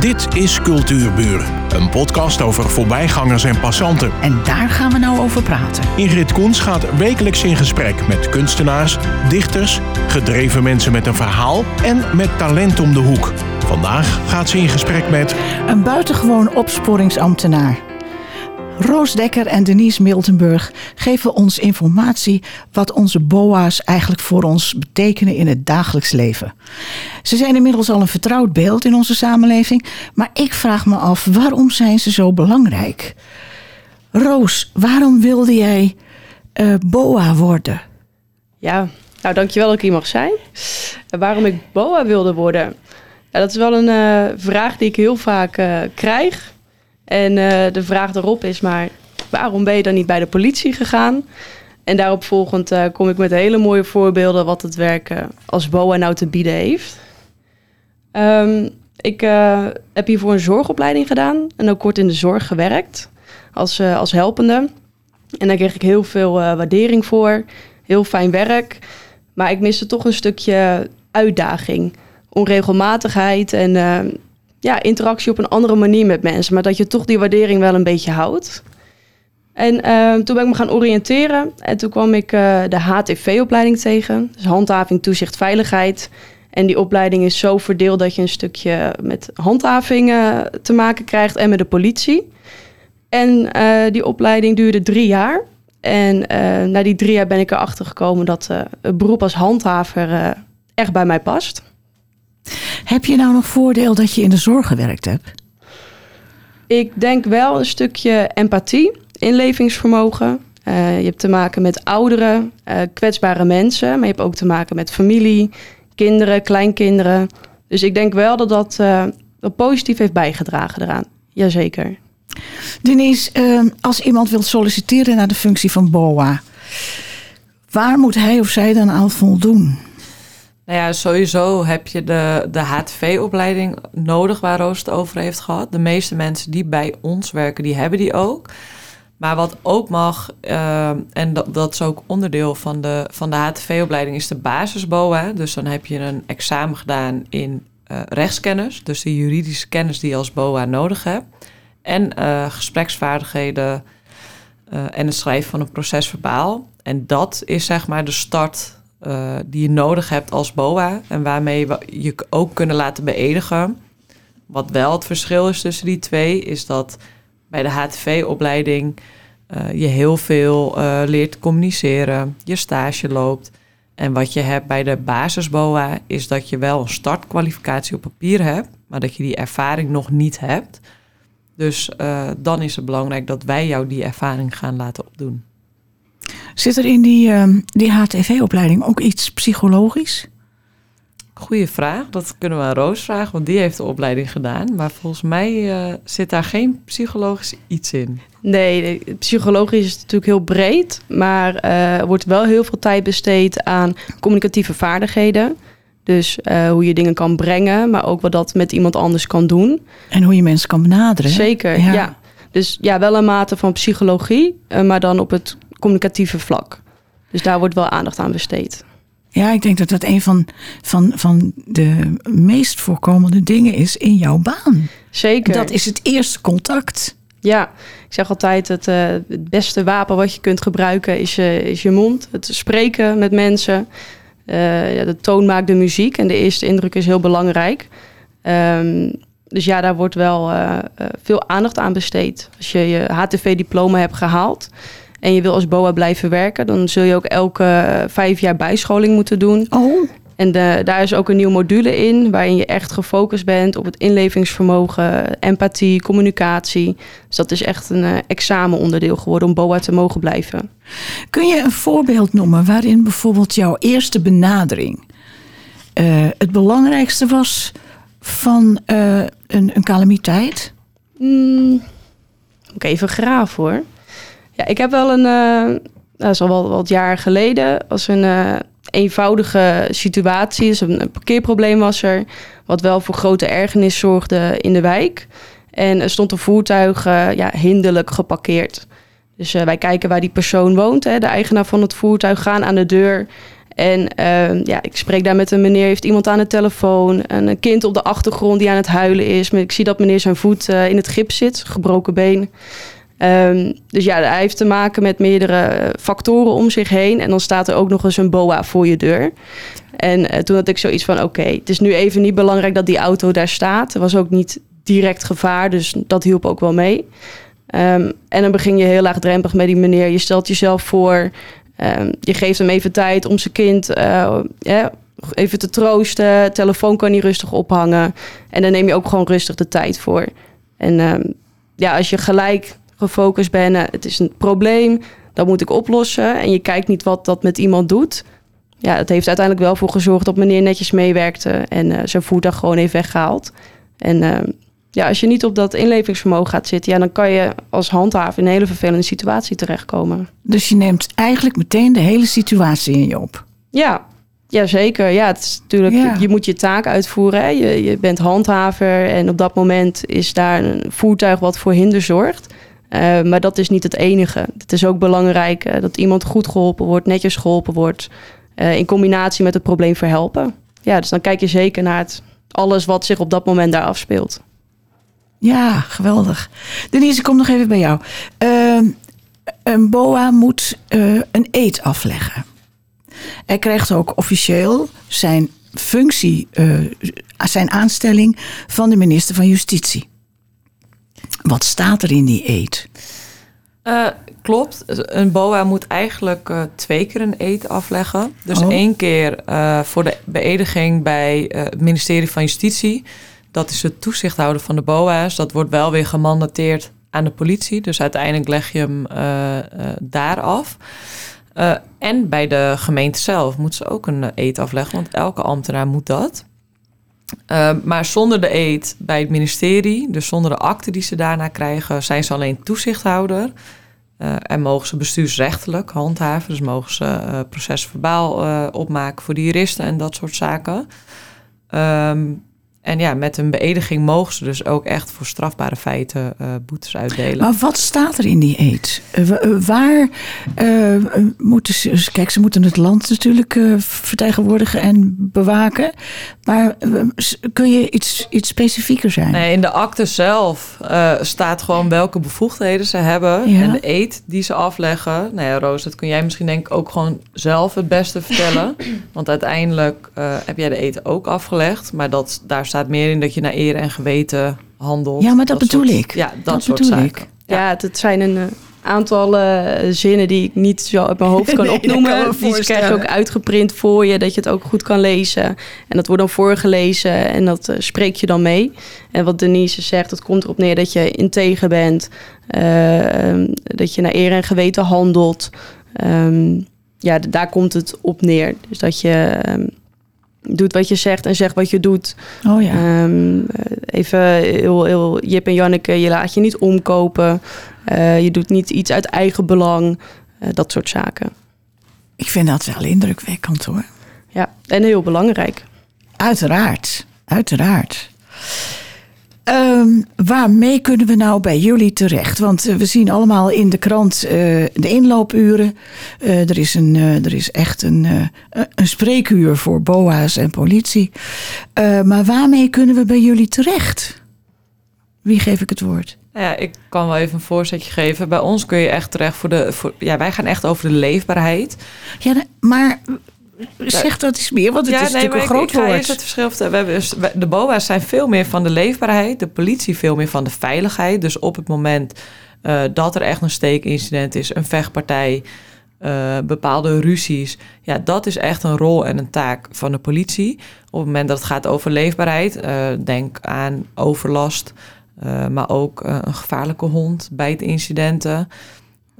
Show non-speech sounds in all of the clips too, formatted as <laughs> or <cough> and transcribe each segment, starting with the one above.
Dit is Cultuurburen, een podcast over voorbijgangers en passanten. En daar gaan we nou over praten. Ingrid Koens gaat wekelijks in gesprek met kunstenaars, dichters, gedreven mensen met een verhaal en met talent om de hoek. Vandaag gaat ze in gesprek met Een buitengewoon opsporingsambtenaar. Roos Dekker en Denise Miltenburg geven ons informatie wat onze BOA's eigenlijk voor ons betekenen in het dagelijks leven. Ze zijn inmiddels al een vertrouwd beeld in onze samenleving, maar ik vraag me af waarom zijn ze zo belangrijk? Roos, waarom wilde jij eh, BOA worden? Ja, nou dankjewel dat ik hier mag zijn. Waarom ik BOA wilde worden? Ja, dat is wel een eh, vraag die ik heel vaak eh, krijg. En eh, de vraag erop is maar, waarom ben je dan niet bij de politie gegaan? En daarop volgend eh, kom ik met hele mooie voorbeelden wat het werk eh, als BOA nou te bieden heeft. Ehm, ik eh, heb hiervoor een zorgopleiding gedaan en ook kort in de zorg gewerkt als, als helpende. En daar kreeg ik heel veel waardering voor, heel fijn werk. Maar ik miste toch een stukje uitdaging, onregelmatigheid en ja, interactie op een andere manier met mensen. Maar dat je toch die waardering wel een beetje houdt. En eh, toen ben ik me gaan oriënteren en toen kwam ik eh, de HTV-opleiding tegen. Dus handhaving, toezicht, veiligheid. En die opleiding is zo verdeeld dat je een stukje met handhaving eh, te maken krijgt en met de politie. En eh, die opleiding duurde drie jaar. En eh, na die drie jaar ben ik erachter gekomen dat het beroep als handhaver echt bij mij past. Heb je nou nog voordeel dat je in de zorg gewerkt hebt? Ik denk wel een stukje empathie, inlevingsvermogen. Eh, je hebt te maken met ouderen, eh, kwetsbare mensen, maar je hebt ook te maken met familie, kinderen, kleinkinderen. Dus ik denk wel dat dat eh, positief heeft bijgedragen eraan. Jazeker. Denise, eh, als iemand wil solliciteren naar de functie van BOA, waar moet hij of zij dan aan voldoen? Nou ja, sowieso heb je de, de HTV-opleiding nodig waar Roos het over heeft gehad. De meeste mensen die bij ons werken, die hebben die ook. Maar wat ook mag, eh, en dat, dat is ook onderdeel van de, van de HTV-opleiding, is de basisboa. Dus dan heb je een examen gedaan in eh, rechtskennis, dus de juridische kennis die je als BOA nodig hebt. En eh, gespreksvaardigheden en het schrijven van een procesverbaal. En dat is zeg maar de start eh, die je nodig hebt als BOA. En waarmee we je ook kunnen laten beëdigen. Wat wel het verschil is tussen die twee, is dat bij de HTV-opleiding eh, je heel veel eh, leert communiceren, je stage loopt. En wat je hebt bij de basis-BOA is dat je wel een startkwalificatie op papier hebt, maar dat je die ervaring nog niet hebt. Dus dan is het belangrijk dat wij jou die ervaring gaan laten opdoen. Zit er in die, eh, die HTV-opleiding ook iets psychologisch? Goeie vraag. Dat kunnen we aan Roos vragen, want die heeft de opleiding gedaan. Maar volgens mij eh, zit daar geen psychologisch iets in. Nee, psychologisch is natuurlijk heel breed, maar eh, er wordt wel heel veel tijd besteed aan communicatieve vaardigheden. Dus eh, hoe je dingen kan brengen, maar ook wat dat met iemand anders kan doen. En hoe je mensen kan benaderen? Zeker, ja. Dus ja, wel een mate van psychologie, maar dan op het communicatieve vlak. Dus daar wordt wel aandacht aan besteed. Ja, ik denk dat dat een van, van, van de meest voorkomende dingen is in jouw baan. Zeker. Dat is het eerste contact. Ja, ik zeg altijd: het, eh, het beste wapen wat je kunt gebruiken is je, is je mond. Het spreken met mensen. Eh, ja, de toon maakt de muziek en de eerste indruk is heel belangrijk. Ehm, dus ja, daar wordt wel eh, veel aandacht aan besteed. Als je je HTV-diploma hebt gehaald en je wil als BOA blijven werken, dan zul je ook elke eh, vijf jaar bijscholing moeten doen. Oh, En de, daar is ook een nieuwe module in, waarin je echt gefocust bent op het inlevingsvermogen, empathie, communicatie. Dus dat is echt een eh, examenonderdeel geworden om BOA te mogen blijven. kun je een voorbeeld noemen waarin bijvoorbeeld jouw eerste benadering eh, het belangrijkste was van een, een calamiteit? Hmm, Moet ik even graaf hoor. Ja, ik heb wel een, eh dat is al wel wat jaar geleden, als een eh, eenvoudige situatie. Dus een, parkeerprobleem was er, wat wel voor grote ergernis zorgde in de wijk. En er stond een voertuig eh, ja, hinderlijk geparkeerd. Dus eh, wij kijken waar die persoon woont, hè, de eigenaar van het voertuig, gaan aan de deur. En ehm, ja, ik spreek daar met een meneer, heeft iemand aan de telefoon, een kind op de achtergrond die aan het huilen is. Ik zie dat meneer zijn voet eh, in het gips zit, gebroken been. Ehm, dus ja, hij heeft te maken met meerdere factoren om zich heen. En dan staat er ook nog eens een boa voor je deur. En uh, toen had ik zoiets van: oké, het is nu even niet belangrijk dat die auto daar staat. Er was ook niet direct gevaar, dus dat hielp ook wel mee. Um, en dan begin je heel laagdrempelig met die meneer. Je stelt jezelf voor, um, je geeft hem even tijd om zijn kind ja, even te troosten. Telefoon kan niet rustig ophangen. En dan neem je ook gewoon rustig de tijd voor. En ja, als je gelijk gefocust bent, uh, het is een probleem, dat moet ik oplossen. En je kijkt niet wat dat met iemand doet. Ja, het heeft uiteindelijk wel voor gezorgd dat meneer netjes meewerkte en uh, zijn voertuig gewoon heeft weggehaald. En uh, ja, als je niet op dat inlevingsvermogen gaat zitten, ja, dan kan je als handhaver in een hele vervelende situatie terechtkomen. Dus je neemt eigenlijk meteen de hele situatie in je op. Ja, ja zeker. Ja, het is natuurlijk, ja. je, je, moet je taak uitvoeren. Hè. Je, je bent handhaver en op dat moment is daar een voertuig wat voor hinder zorgt. Uh, maar dat is niet het enige. Het is ook belangrijk uh, dat iemand goed geholpen wordt, netjes geholpen wordt. Uh, in combinatie met het probleem verhelpen. Ja, dus dan kijk je zeker naar het, alles wat zich op dat moment daar afspeelt. Ja, geweldig. Denise, kom nog even bij jou. Uh, een BOA moet een eet afleggen. Hij krijgt ook officieel zijn functie, zijn aanstelling van de minister van Justitie. Wat staat er in die eet? Uh, klopt. Een BOA moet eigenlijk uh, twee keer een eet afleggen. Dus oh. één keer uh, voor de beëdiging bij het ministerie van Justitie. Dat is het toezichthouder van de BOA's. Dat wordt wel weer gemandateerd aan de politie. Dus uiteindelijk leg je hem daar af. en bij de gemeente zelf moet ze ook een eet afleggen. Want elke ambtenaar moet dat. Uh, maar zonder de eet bij het ministerie, dus zonder de akte die ze daarna krijgen, zijn ze alleen toezichthouder. Uh, en mogen ze bestuursrechtelijk handhaven. Dus mogen ze uh, procesverbaal opmaken voor de juristen en dat soort zaken. Um, en ja, met een beëdiging mogen ze dus ook echt voor strafbare feiten uh, boetes uitdelen. Maar wat staat er in die eet? Uh, waar uh, moeten ze... Kijk, ze moeten het land natuurlijk vertegenwoordigen en bewaken. Maar kun je iets, iets specifieker zijn? Nee, in de akte zelf staat gewoon welke bevoegdheden ze hebben. Ja. En de eet die ze afleggen. Nou ja, Roos, dat kun jij misschien denk ik ook gewoon zelf het beste vertellen. Want uiteindelijk heb jij de eet ook afgelegd. Maar dat, daar staat meer in dat je naar eer en geweten handelt. Ja, maar dat, dat bedoel soort, ik. Ja, dat, dat soort bedoel zaken. ik. Ja, ja het zijn een uh, aantal uh, zinnen die ik niet zo uit mijn hoofd <laughs> kan nee, opnoemen. Kan die krijg je ook uitgeprint voor je, dat je het ook goed kan lezen. En dat wordt dan voorgelezen en dat uh, spreek je dan mee. En wat Denise zegt, het komt erop neer dat je integer bent. Um, dat je naar eer en geweten handelt. Um, ja, daar komt het op neer. Dus dat je... Um, doet wat je zegt en zegt wat je doet. Oh ja. Um, even heel, heel Jip en Janneke, je laat je niet omkopen. Uh, je doet niet iets uit eigen belang. Uh, dat soort zaken. Ik vind dat wel indrukwekkend hoor. Ja, en heel belangrijk. Uiteraard, uiteraard. Um, waarmee kunnen we nou bij jullie terecht? Want uh, we zien allemaal in de krant uh, de inloopuren. Uh, er, is een, er is echt een, een spreekuur voor BOA's en politie. maar waarmee kunnen we bij jullie terecht? Wie geef ik het woord? Ja, ik kan wel even een voorzetje geven. Bij ons kun je echt terecht voor de. Voor, ja, wij gaan echt over de leefbaarheid. Ja, maar Zeg dat eens meer, want het ja, is nee, natuurlijk een groot ik, woord. Eerst het verschil we hebben, de BOA's zijn veel meer van de leefbaarheid, de politie veel meer van de veiligheid. Dus op het moment uh, dat er echt een steekincident is, een vechtpartij, uh, bepaalde ruzies, ja, dat is echt een rol en een taak van de politie. Op het moment dat het gaat over leefbaarheid, uh, denk aan overlast, maar ook een gevaarlijke hond, bijtincidenten.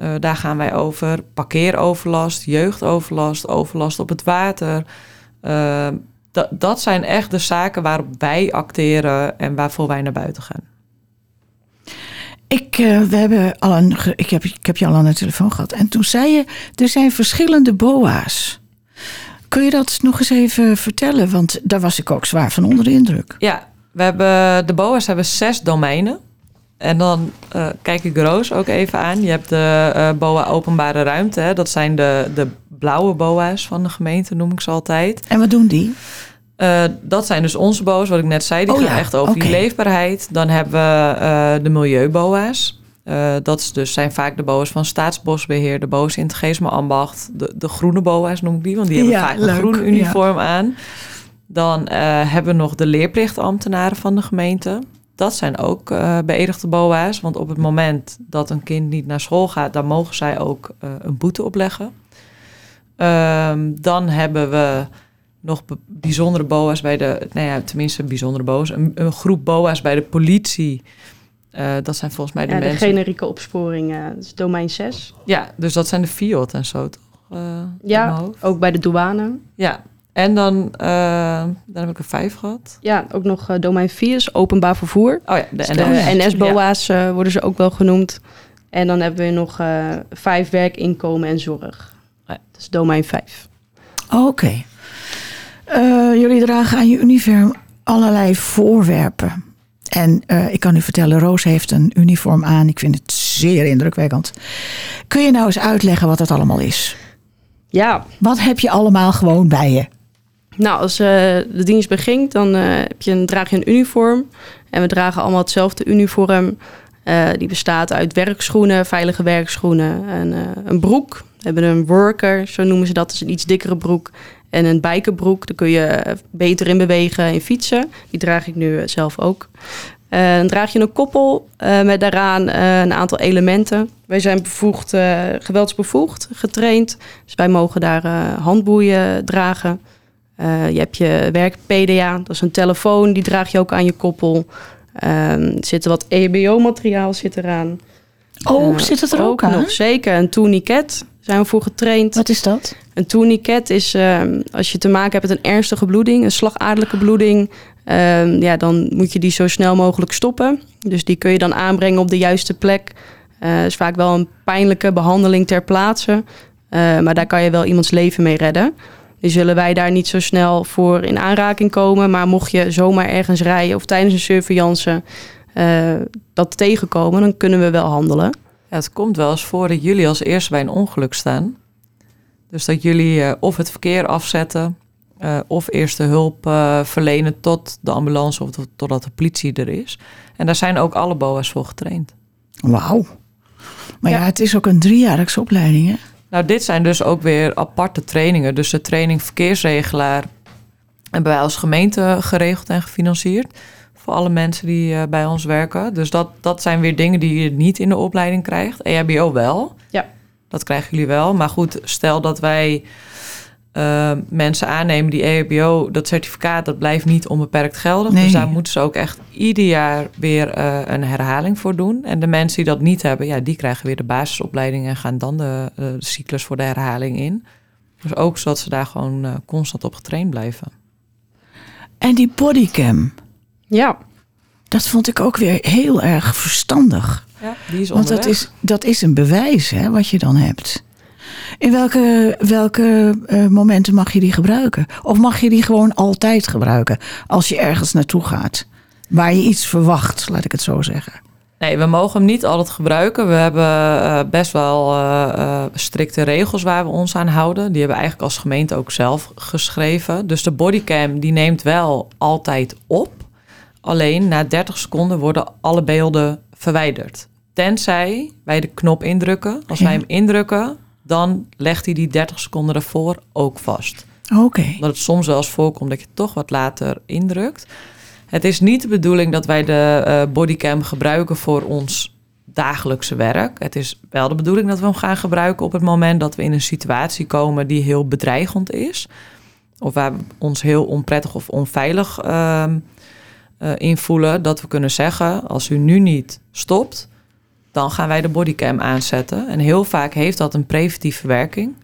Uh, daar gaan wij over. Parkeeroverlast, jeugdoverlast, overlast op het water. Uh, dat, dat zijn echt de zaken waarop wij acteren en waarvoor wij naar buiten gaan. Ik, uh, we hebben al een, ik, heb, ik heb je al aan de telefoon gehad. En toen zei je, er zijn verschillende BOA's. Kun je dat nog eens even vertellen? Want daar was ik ook zwaar van onder de indruk. Ja, we hebben, de BOA's hebben zes domeinen. En dan uh, kijk ik Roos ook even aan. Je hebt de uh, BOA openbare ruimte. Hè? Dat zijn de, de blauwe BOA's van de gemeente, noem ik ze altijd. En wat doen die? Uh, dat zijn dus onze BOA's, wat ik net zei. Die Oh gaan ja, echt over die leefbaarheid. Dan hebben we de milieu-BOA's. dat is dus, zijn vaak de BOA's van Staatsbosbeheer, de BOA's in het Geesme Ambacht. De, de groene BOA's noem ik die, want die hebben Ja, vaak een groen ja. uniform aan. Dan eh, hebben we nog de leerplichtambtenaren van de gemeente. Dat zijn ook eh beëdigde BOA's. Want op het moment dat een kind niet naar school gaat, dan mogen zij ook eh, een boete opleggen. Ehm, dan hebben we nog bijzondere BOA's bij de, nou ja, tenminste bijzondere BOA's, een, een groep BOA's bij de politie. Eh, dat zijn volgens mij de Ja, de mensen. generieke opsporing, dat is domein 6. Ja, dus dat zijn de FIOD en zo toch? Ja, ook bij de douane. Ja, en dan, eh, dan heb ik er vijf gehad. Ja, ook nog eh, domein 4 is openbaar vervoer. Oh ja, de Dus NS. ja. NS-BOA's eh, worden ze ook wel genoemd. En dan hebben we nog eh, vijf werk, inkomen en zorg. Ja. Dat is domein 5. Oké. Eh, jullie dragen aan je uniform allerlei voorwerpen. En eh, ik kan u vertellen, Roos heeft een uniform aan. Ik vind het zeer indrukwekkend. Kun je nou eens uitleggen wat het allemaal is? Ja, Wat heb je allemaal gewoon bij je? Nou als eh, de dienst begint, dan eh, heb je een, draag je een uniform. En we dragen allemaal hetzelfde uniform. Eh, die bestaat uit werkschoenen, veilige werkschoenen en een broek. We hebben een worker, zo noemen ze dat. Is een iets dikkere broek. En een bijkenbroek, daar kun je beter in bewegen in fietsen. Die draag ik nu zelf ook. Dan draag je een koppel met daaraan een aantal elementen. Wij zijn bevoegd, geweldsbevoegd, getraind. Dus wij mogen daar handboeien dragen. Eh, je hebt je werk PDA, dat is een telefoon, die draag je ook aan je koppel. Ehm, er zit wat EHBO-materiaal zit eraan. Oh, Eh, zit het er ook, aan? nog? Zeker, een tourniquet zijn we voor getraind. Wat is dat? Een tourniquet is ehm, als je te maken hebt met een ernstige bloeding, een slagaderlijke bloeding. ehm, ja, dan moet je die zo snel mogelijk stoppen. Dus die kun je dan aanbrengen op de juiste plek. Het is vaak wel een pijnlijke behandeling ter plaatse. eh, maar daar kan je wel iemands leven mee redden. Nu zullen wij daar niet zo snel voor in aanraking komen. Maar mocht je zomaar ergens rijden of tijdens een surveillance eh, dat tegenkomen, dan kunnen we wel handelen. Ja, het komt wel eens voor dat jullie als eerste bij een ongeluk staan. Dus dat jullie eh, of het verkeer afzetten, eh, of eerste hulp eh, verlenen tot de ambulance of tot- totdat de politie er is. En daar zijn ook alle BOA's voor getraind. Wauw. Maar ja. Ja. het is ook een driejaarlijkse opleiding, hè? Nou, dit zijn dus ook weer aparte trainingen. Dus de training verkeersregelaar hebben wij als gemeente geregeld en gefinancierd. Voor alle mensen die eh, bij ons werken. Dus dat, dat zijn weer dingen die je niet in de opleiding krijgt. EHBO wel. Ja. Dat krijgen jullie wel. Maar goed, stel dat wij eh, mensen aannemen die EHBO, dat certificaat, dat blijft niet onbeperkt geldig. Nee. Dus daar moeten ze ook echt ieder jaar weer eh, een herhaling voor doen. En de mensen die dat niet hebben, ja, die krijgen weer de basisopleiding en gaan dan de, eh, de cyclus voor de herhaling in. Dus ook zodat ze daar gewoon eh, constant op getraind blijven. En die bodycam, Ja, dat vond ik ook weer heel erg verstandig. Ja, die is Want dat is, dat is een bewijs, hè, wat je dan hebt. In welke, welke eh, momenten mag je die gebruiken? Of mag je die gewoon altijd gebruiken als je ergens naartoe gaat? Waar je iets verwacht, laat ik het zo zeggen. Nee, we mogen hem niet altijd gebruiken. We hebben eh, best wel eh, strikte regels waar we ons aan houden. Die hebben we eigenlijk als gemeente ook zelf geschreven. Dus de bodycam die neemt wel altijd op. Alleen na 30 seconden worden alle beelden verwijderd. Tenzij wij de knop indrukken. Als wij hem indrukken, dan legt hij die 30 seconden ervoor ook vast. Oké. Dat het soms wel eens voorkomt dat je toch wat later indrukt. Het is niet de bedoeling dat wij de eh, bodycam gebruiken voor ons dagelijkse werk. Het is wel de bedoeling dat we hem gaan gebruiken op het moment dat we in een situatie komen die heel bedreigend is. Of waar we ons heel onprettig of onveilig ehm eh, in voelen. Dat we kunnen zeggen, als u nu niet stopt, dan gaan wij de bodycam aanzetten. En heel vaak heeft dat een preventieve werking.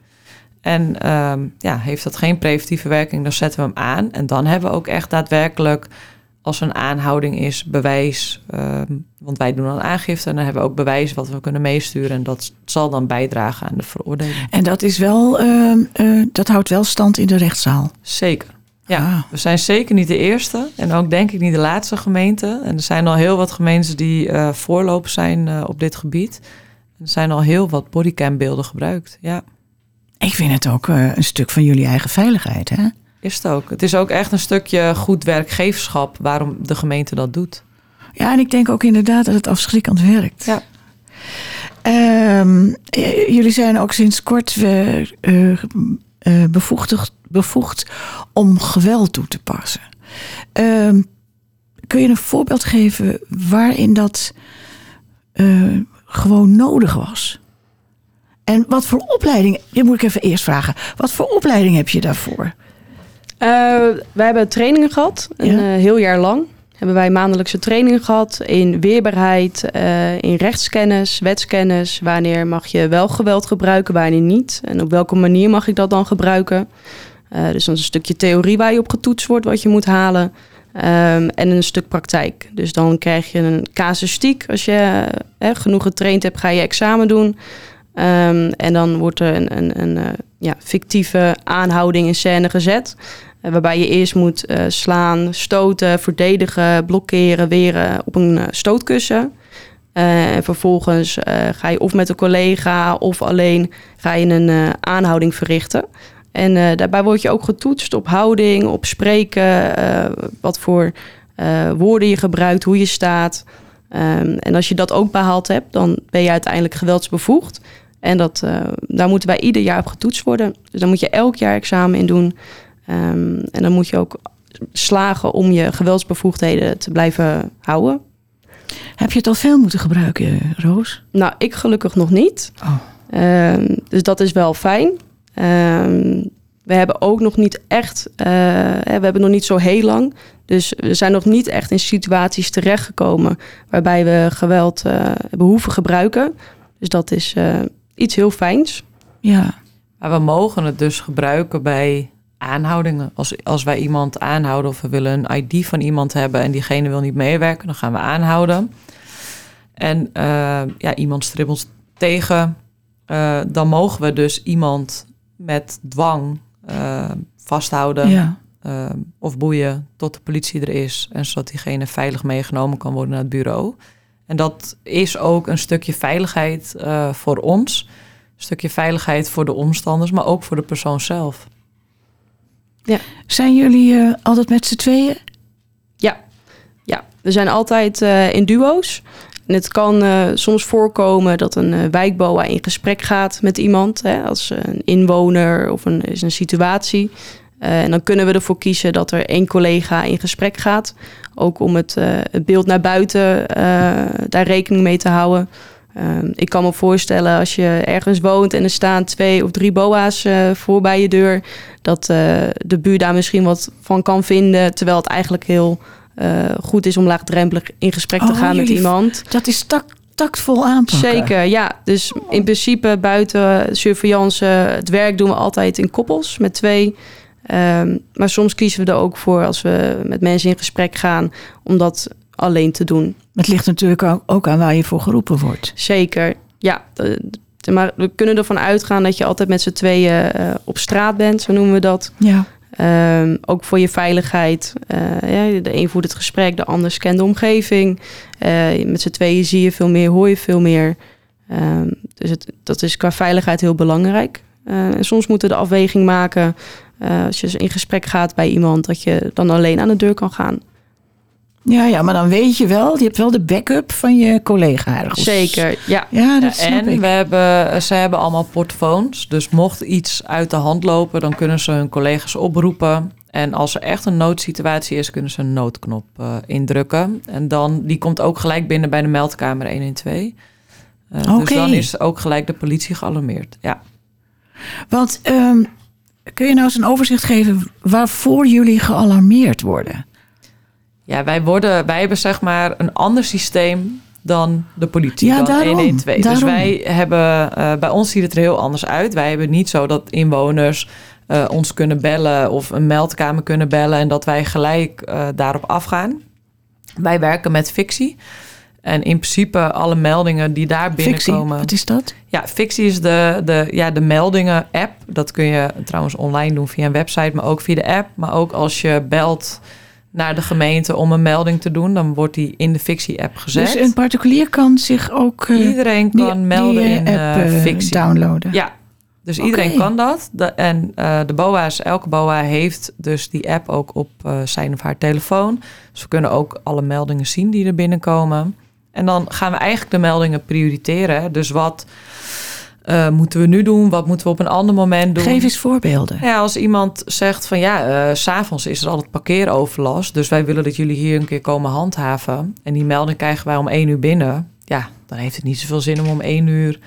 En ehm, ja, heeft dat geen preventieve werking, dan zetten we hem aan. En dan hebben we ook echt daadwerkelijk, als er een aanhouding is, bewijs. ehm, want wij doen dan aangifte en dan hebben we ook bewijs wat we kunnen meesturen. En dat zal dan bijdragen aan de veroordeling. En dat is wel, eh, eh, dat houdt wel stand in de rechtszaal. Zeker. Ja, Ah. we zijn zeker niet de eerste en ook denk ik niet de laatste gemeente. En er zijn al heel wat gemeentes die eh voorlopers zijn eh, op dit gebied. Er zijn al heel wat bodycambeelden gebruikt. Ja, Ik vind het ook eh, een stuk van jullie eigen veiligheid, hè? is het ook. Het is ook echt een stukje goed werkgeverschap waarom de gemeente dat doet. Ja, en ik denk ook inderdaad dat het afschrikkend werkt. Ja. Ehm, eh, jullie zijn ook sinds kort eh, bevoegd, bevoegd om geweld toe te passen. Ehm, kun je een voorbeeld geven waarin dat eh, gewoon nodig was? En wat voor opleiding, dit moet ik even eerst vragen, wat voor opleiding heb je daarvoor? Eh, wij hebben trainingen gehad, een Ja. eh, heel jaar lang. Hebben wij maandelijkse trainingen gehad in weerbaarheid, in rechtskennis, wetskennis. Wanneer mag je wel geweld gebruiken, wanneer niet? En op welke manier mag ik dat dan gebruiken? Eh, dus dan is een stukje theorie waar je op getoetst wordt, wat je moet halen. Ehm, en een stuk praktijk. Dus dan krijg je een casuïstiek. Als je eh, genoeg getraind hebt, ga je examen doen. Ehm, en dan wordt er een, een, een eh, ja, fictieve aanhouding in scène gezet. Waarbij je eerst moet slaan, stoten, verdedigen, blokkeren, weren op een stootkussen. En vervolgens ga je of met een collega of alleen ga je een aanhouding verrichten. En eh, daarbij word je ook getoetst op houding, op spreken, eh, wat voor eh, woorden je gebruikt, hoe je staat. Ehm, en als je dat ook behaald hebt, dan ben je uiteindelijk geweldsbevoegd. En dat, daar moeten wij ieder jaar op getoetst worden. Dus dan moet je elk jaar examen in doen. Ehm, en dan moet je ook slagen om je geweldsbevoegdheden te blijven houden. Heb je het al veel moeten gebruiken, Roos? Nou, ik gelukkig nog niet. Oh. Ehm, dus dat is wel fijn. Ehm, we hebben ook nog niet echt, eh, hè, we hebben nog niet zo heel lang. Dus we zijn nog niet echt in situaties terechtgekomen waarbij we geweld eh hebben hoeven gebruiken. Dus dat is eh, iets heel fijns. Ja. Maar we mogen het dus gebruiken bij aanhoudingen. Als, als wij iemand aanhouden of we willen een ID van iemand hebben en diegene wil niet meewerken, dan gaan we aanhouden. En ja, iemand stribbelt tegen, eh, dan mogen we dus iemand met dwang eh, vasthouden ja. eh, of boeien tot de politie er is. En zodat diegene veilig meegenomen kan worden naar het bureau. En dat is ook een stukje veiligheid eh, voor ons. Een stukje veiligheid voor de omstanders, maar ook voor de persoon zelf. Zijn jullie eh, altijd met z'n tweeën? Ja, ja. we zijn altijd eh, in duo's. En het kan eh, soms voorkomen dat een eh, wijkboa in gesprek gaat met iemand. Hè, als een inwoner of een, is een situatie. Eh, en dan kunnen we ervoor kiezen dat er één collega in gesprek gaat. Ook om het, eh, het beeld naar buiten eh, daar rekening mee te houden. Ehm, ik kan me voorstellen als je ergens woont en er staan twee of drie boa's eh, voor bij je deur. Dat eh, de buur daar misschien wat van kan vinden. Terwijl het eigenlijk heel eh, goed is om laagdrempelig in gesprek te Oh, gaan met iemand. Dat is tak, tactvol aanpakken. Zeker, ja. Dus in principe buiten surveillance, het werk doen we altijd in koppels met twee. Ehm, maar soms kiezen we er ook voor als we met mensen in gesprek gaan om dat alleen te doen. Het ligt natuurlijk ook- aan waar je voor geroepen wordt. Zeker, ja. Maar we kunnen ervan uitgaan dat je altijd met z'n tweeën eh, op straat bent, zo noemen we dat. Ja. Ehm, ook voor je veiligheid. Eh, ja, de een voert het gesprek, de ander scant de omgeving. Eh, met z'n tweeën zie je veel meer, hoor je veel meer. Ehm, dus het, dat is qua veiligheid heel belangrijk. Eh, soms moeten we de afweging maken, als je in gesprek gaat bij iemand, dat je dan alleen aan de deur kan gaan. Ja, ja, maar dan weet je wel, je hebt wel de backup van je collega ergens. Zeker, ja. Ja, dat Ja, en ik. we hebben, ze hebben allemaal portofoons. Dus mocht iets uit de hand lopen, dan kunnen ze hun collega's oproepen. En als er echt een noodsituatie is, kunnen ze een noodknop eh, indrukken. En dan, die komt ook gelijk binnen bij de meldkamer 112. Eh, Oké. Dus dan is ook gelijk de politie gealarmeerd. Ja. Want ehm, kun je nou eens een overzicht geven waarvoor jullie gealarmeerd worden? Ja, wij, worden, wij hebben zeg maar een ander systeem dan de politie, Ja, dan daarom, 112. Dus daarom. wij hebben, eh, bij ons ziet het er heel anders uit. Wij hebben niet zo dat inwoners eh, ons kunnen bellen of een meldkamer kunnen bellen en dat wij gelijk eh, daarop afgaan. Wij werken met fictie. En in principe alle meldingen die daar Fictie, binnenkomen. wat is dat? Ja, fictie is de, de, ja, de meldingen-app. Dat kun je trouwens online doen via een website, maar ook via de app. Maar ook als je belt naar de gemeente om een melding te doen, dan wordt die in de fictie-app gezet. Dus een particulier kan zich ook eh, Iedereen die- kan melden die, eh, in app eh, fictie. downloaden. Ja, dus iedereen kan dat. De, en de BOA's, elke BOA heeft dus die app ook op zijn of haar telefoon. Dus we kunnen ook alle meldingen zien die er binnenkomen. En dan gaan we eigenlijk de meldingen prioriteren. Dus wat eh, moeten we nu doen? Wat moeten we op een ander moment doen? Geef eens voorbeelden. Ja, als iemand zegt van ja, eh, s s'avonds is er altijd parkeeroverlast. Dus wij willen dat jullie hier een keer komen handhaven. En die melding krijgen wij om één uur binnen. Ja, dan heeft het niet zoveel zin om om één uur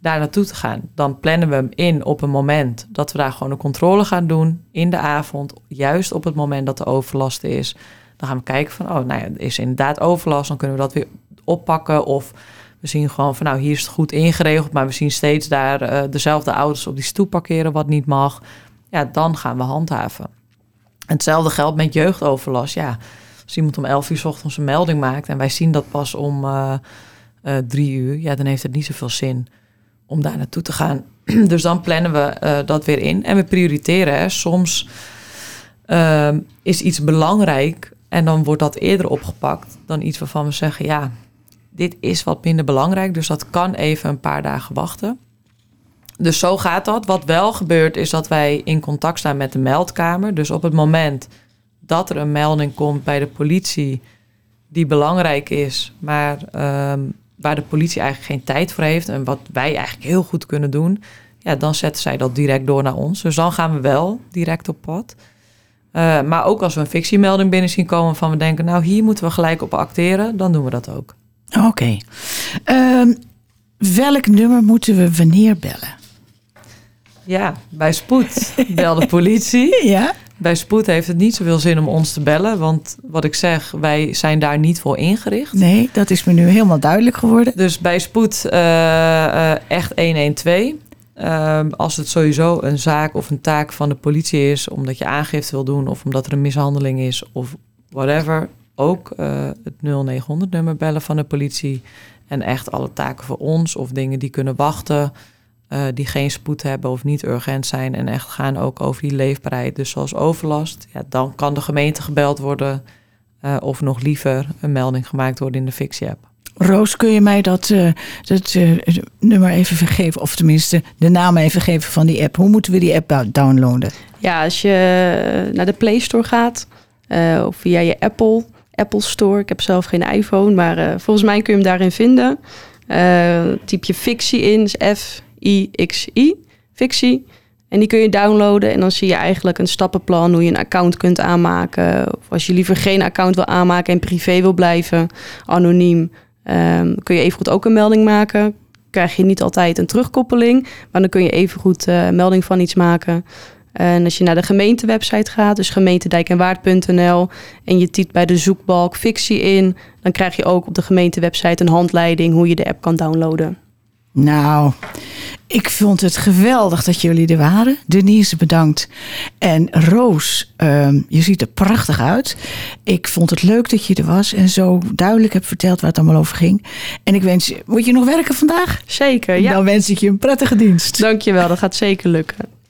daar naartoe te gaan. Dan plannen we hem in op een moment dat we daar gewoon een controle gaan doen. In de avond, juist op het moment dat er overlast is. Dan gaan we kijken van, oh, nou ja, er is inderdaad overlast. Dan kunnen we dat weer oppakken. Of we zien gewoon van, nou, hier is het goed ingeregeld. Maar we zien steeds daar eh, dezelfde auto's op die stoep parkeren wat niet mag. Ja, dan gaan we handhaven. En hetzelfde geldt met jeugdoverlast. Ja, als iemand om 11 uur 's ochtends een melding maakt en wij zien dat pas om eh, eh, drie uur, ja, dan heeft het niet zoveel zin om daar naartoe te gaan. <clears throat> dus dan plannen we dat weer in en we prioriteren. Hè. Soms ehm, is iets belangrijk en dan wordt dat eerder opgepakt dan iets waarvan we zeggen, ja, dit is wat minder belangrijk, dus dat kan even een paar dagen wachten. Dus zo gaat dat. Wat wel gebeurt is dat wij in contact staan met de meldkamer. Dus op het moment dat er een melding komt bij de politie die belangrijk is, maar ehm, waar de politie eigenlijk geen tijd voor heeft en wat wij eigenlijk heel goed kunnen doen, ja, dan zetten zij dat direct door naar ons. Dus dan gaan we wel direct op pad. Eh, maar ook als we een fictiemelding binnen zien komen van we denken, nou hier moeten we gelijk op acteren, dan doen we dat ook. Oké. Ehm, welk nummer moeten we wanneer bellen? Ja, bij spoed bel de politie. <laughs> Ja. Bij spoed heeft het niet zoveel zin om ons te bellen, want wat ik zeg, wij zijn daar niet voor ingericht. Nee, dat is me nu helemaal duidelijk geworden. Dus bij spoed eh, eh, echt 112. Ehm, als het sowieso een zaak of een taak van de politie is, omdat je aangifte wil doen of omdat er een mishandeling is of whatever, ook eh, het 0900 nummer bellen van de politie. En echt alle taken voor ons of dingen die kunnen wachten, eh, die geen spoed hebben of niet urgent zijn en echt gaan ook over die leefbaarheid. Dus zoals overlast, ja, dan kan de gemeente gebeld worden eh, of nog liever een melding gemaakt worden in de fictie-app. Roos, kun je mij dat, eh, dat eh, nummer even vergeven? Of tenminste, de naam even geven van die app. Hoe moeten we die app downloaden? Ja, als je naar de Play Store gaat eh, of via je Apple, Apple Store. Ik heb zelf geen iPhone, maar eh, volgens mij kun je hem daarin vinden. Eh, typ je fictie in, dus F-I-X-I, fictie. En die kun je downloaden en dan zie je eigenlijk een stappenplan hoe je een account kunt aanmaken. Of als je liever geen account wil aanmaken en privé wil blijven, anoniem, ehm, kun je evengoed ook een melding maken. Krijg je niet altijd een terugkoppeling, maar dan kun je evengoed eh melding van iets maken. En als je naar de gemeentewebsite gaat, dus gemeentedijkenwaard.nl, en je typt bij de zoekbalk fictie in, dan krijg je ook op de gemeentewebsite een handleiding hoe je de app kan downloaden. Nou, ik vond het geweldig dat jullie er waren. Denise, bedankt. En Roos, ehm, je ziet er prachtig uit. Ik vond het leuk dat je er was en zo duidelijk hebt verteld waar het allemaal over ging. En ik wens je, moet je nog werken vandaag? Zeker, ja. Dan wens ik je een prettige dienst. Dankjewel, dat gaat zeker lukken.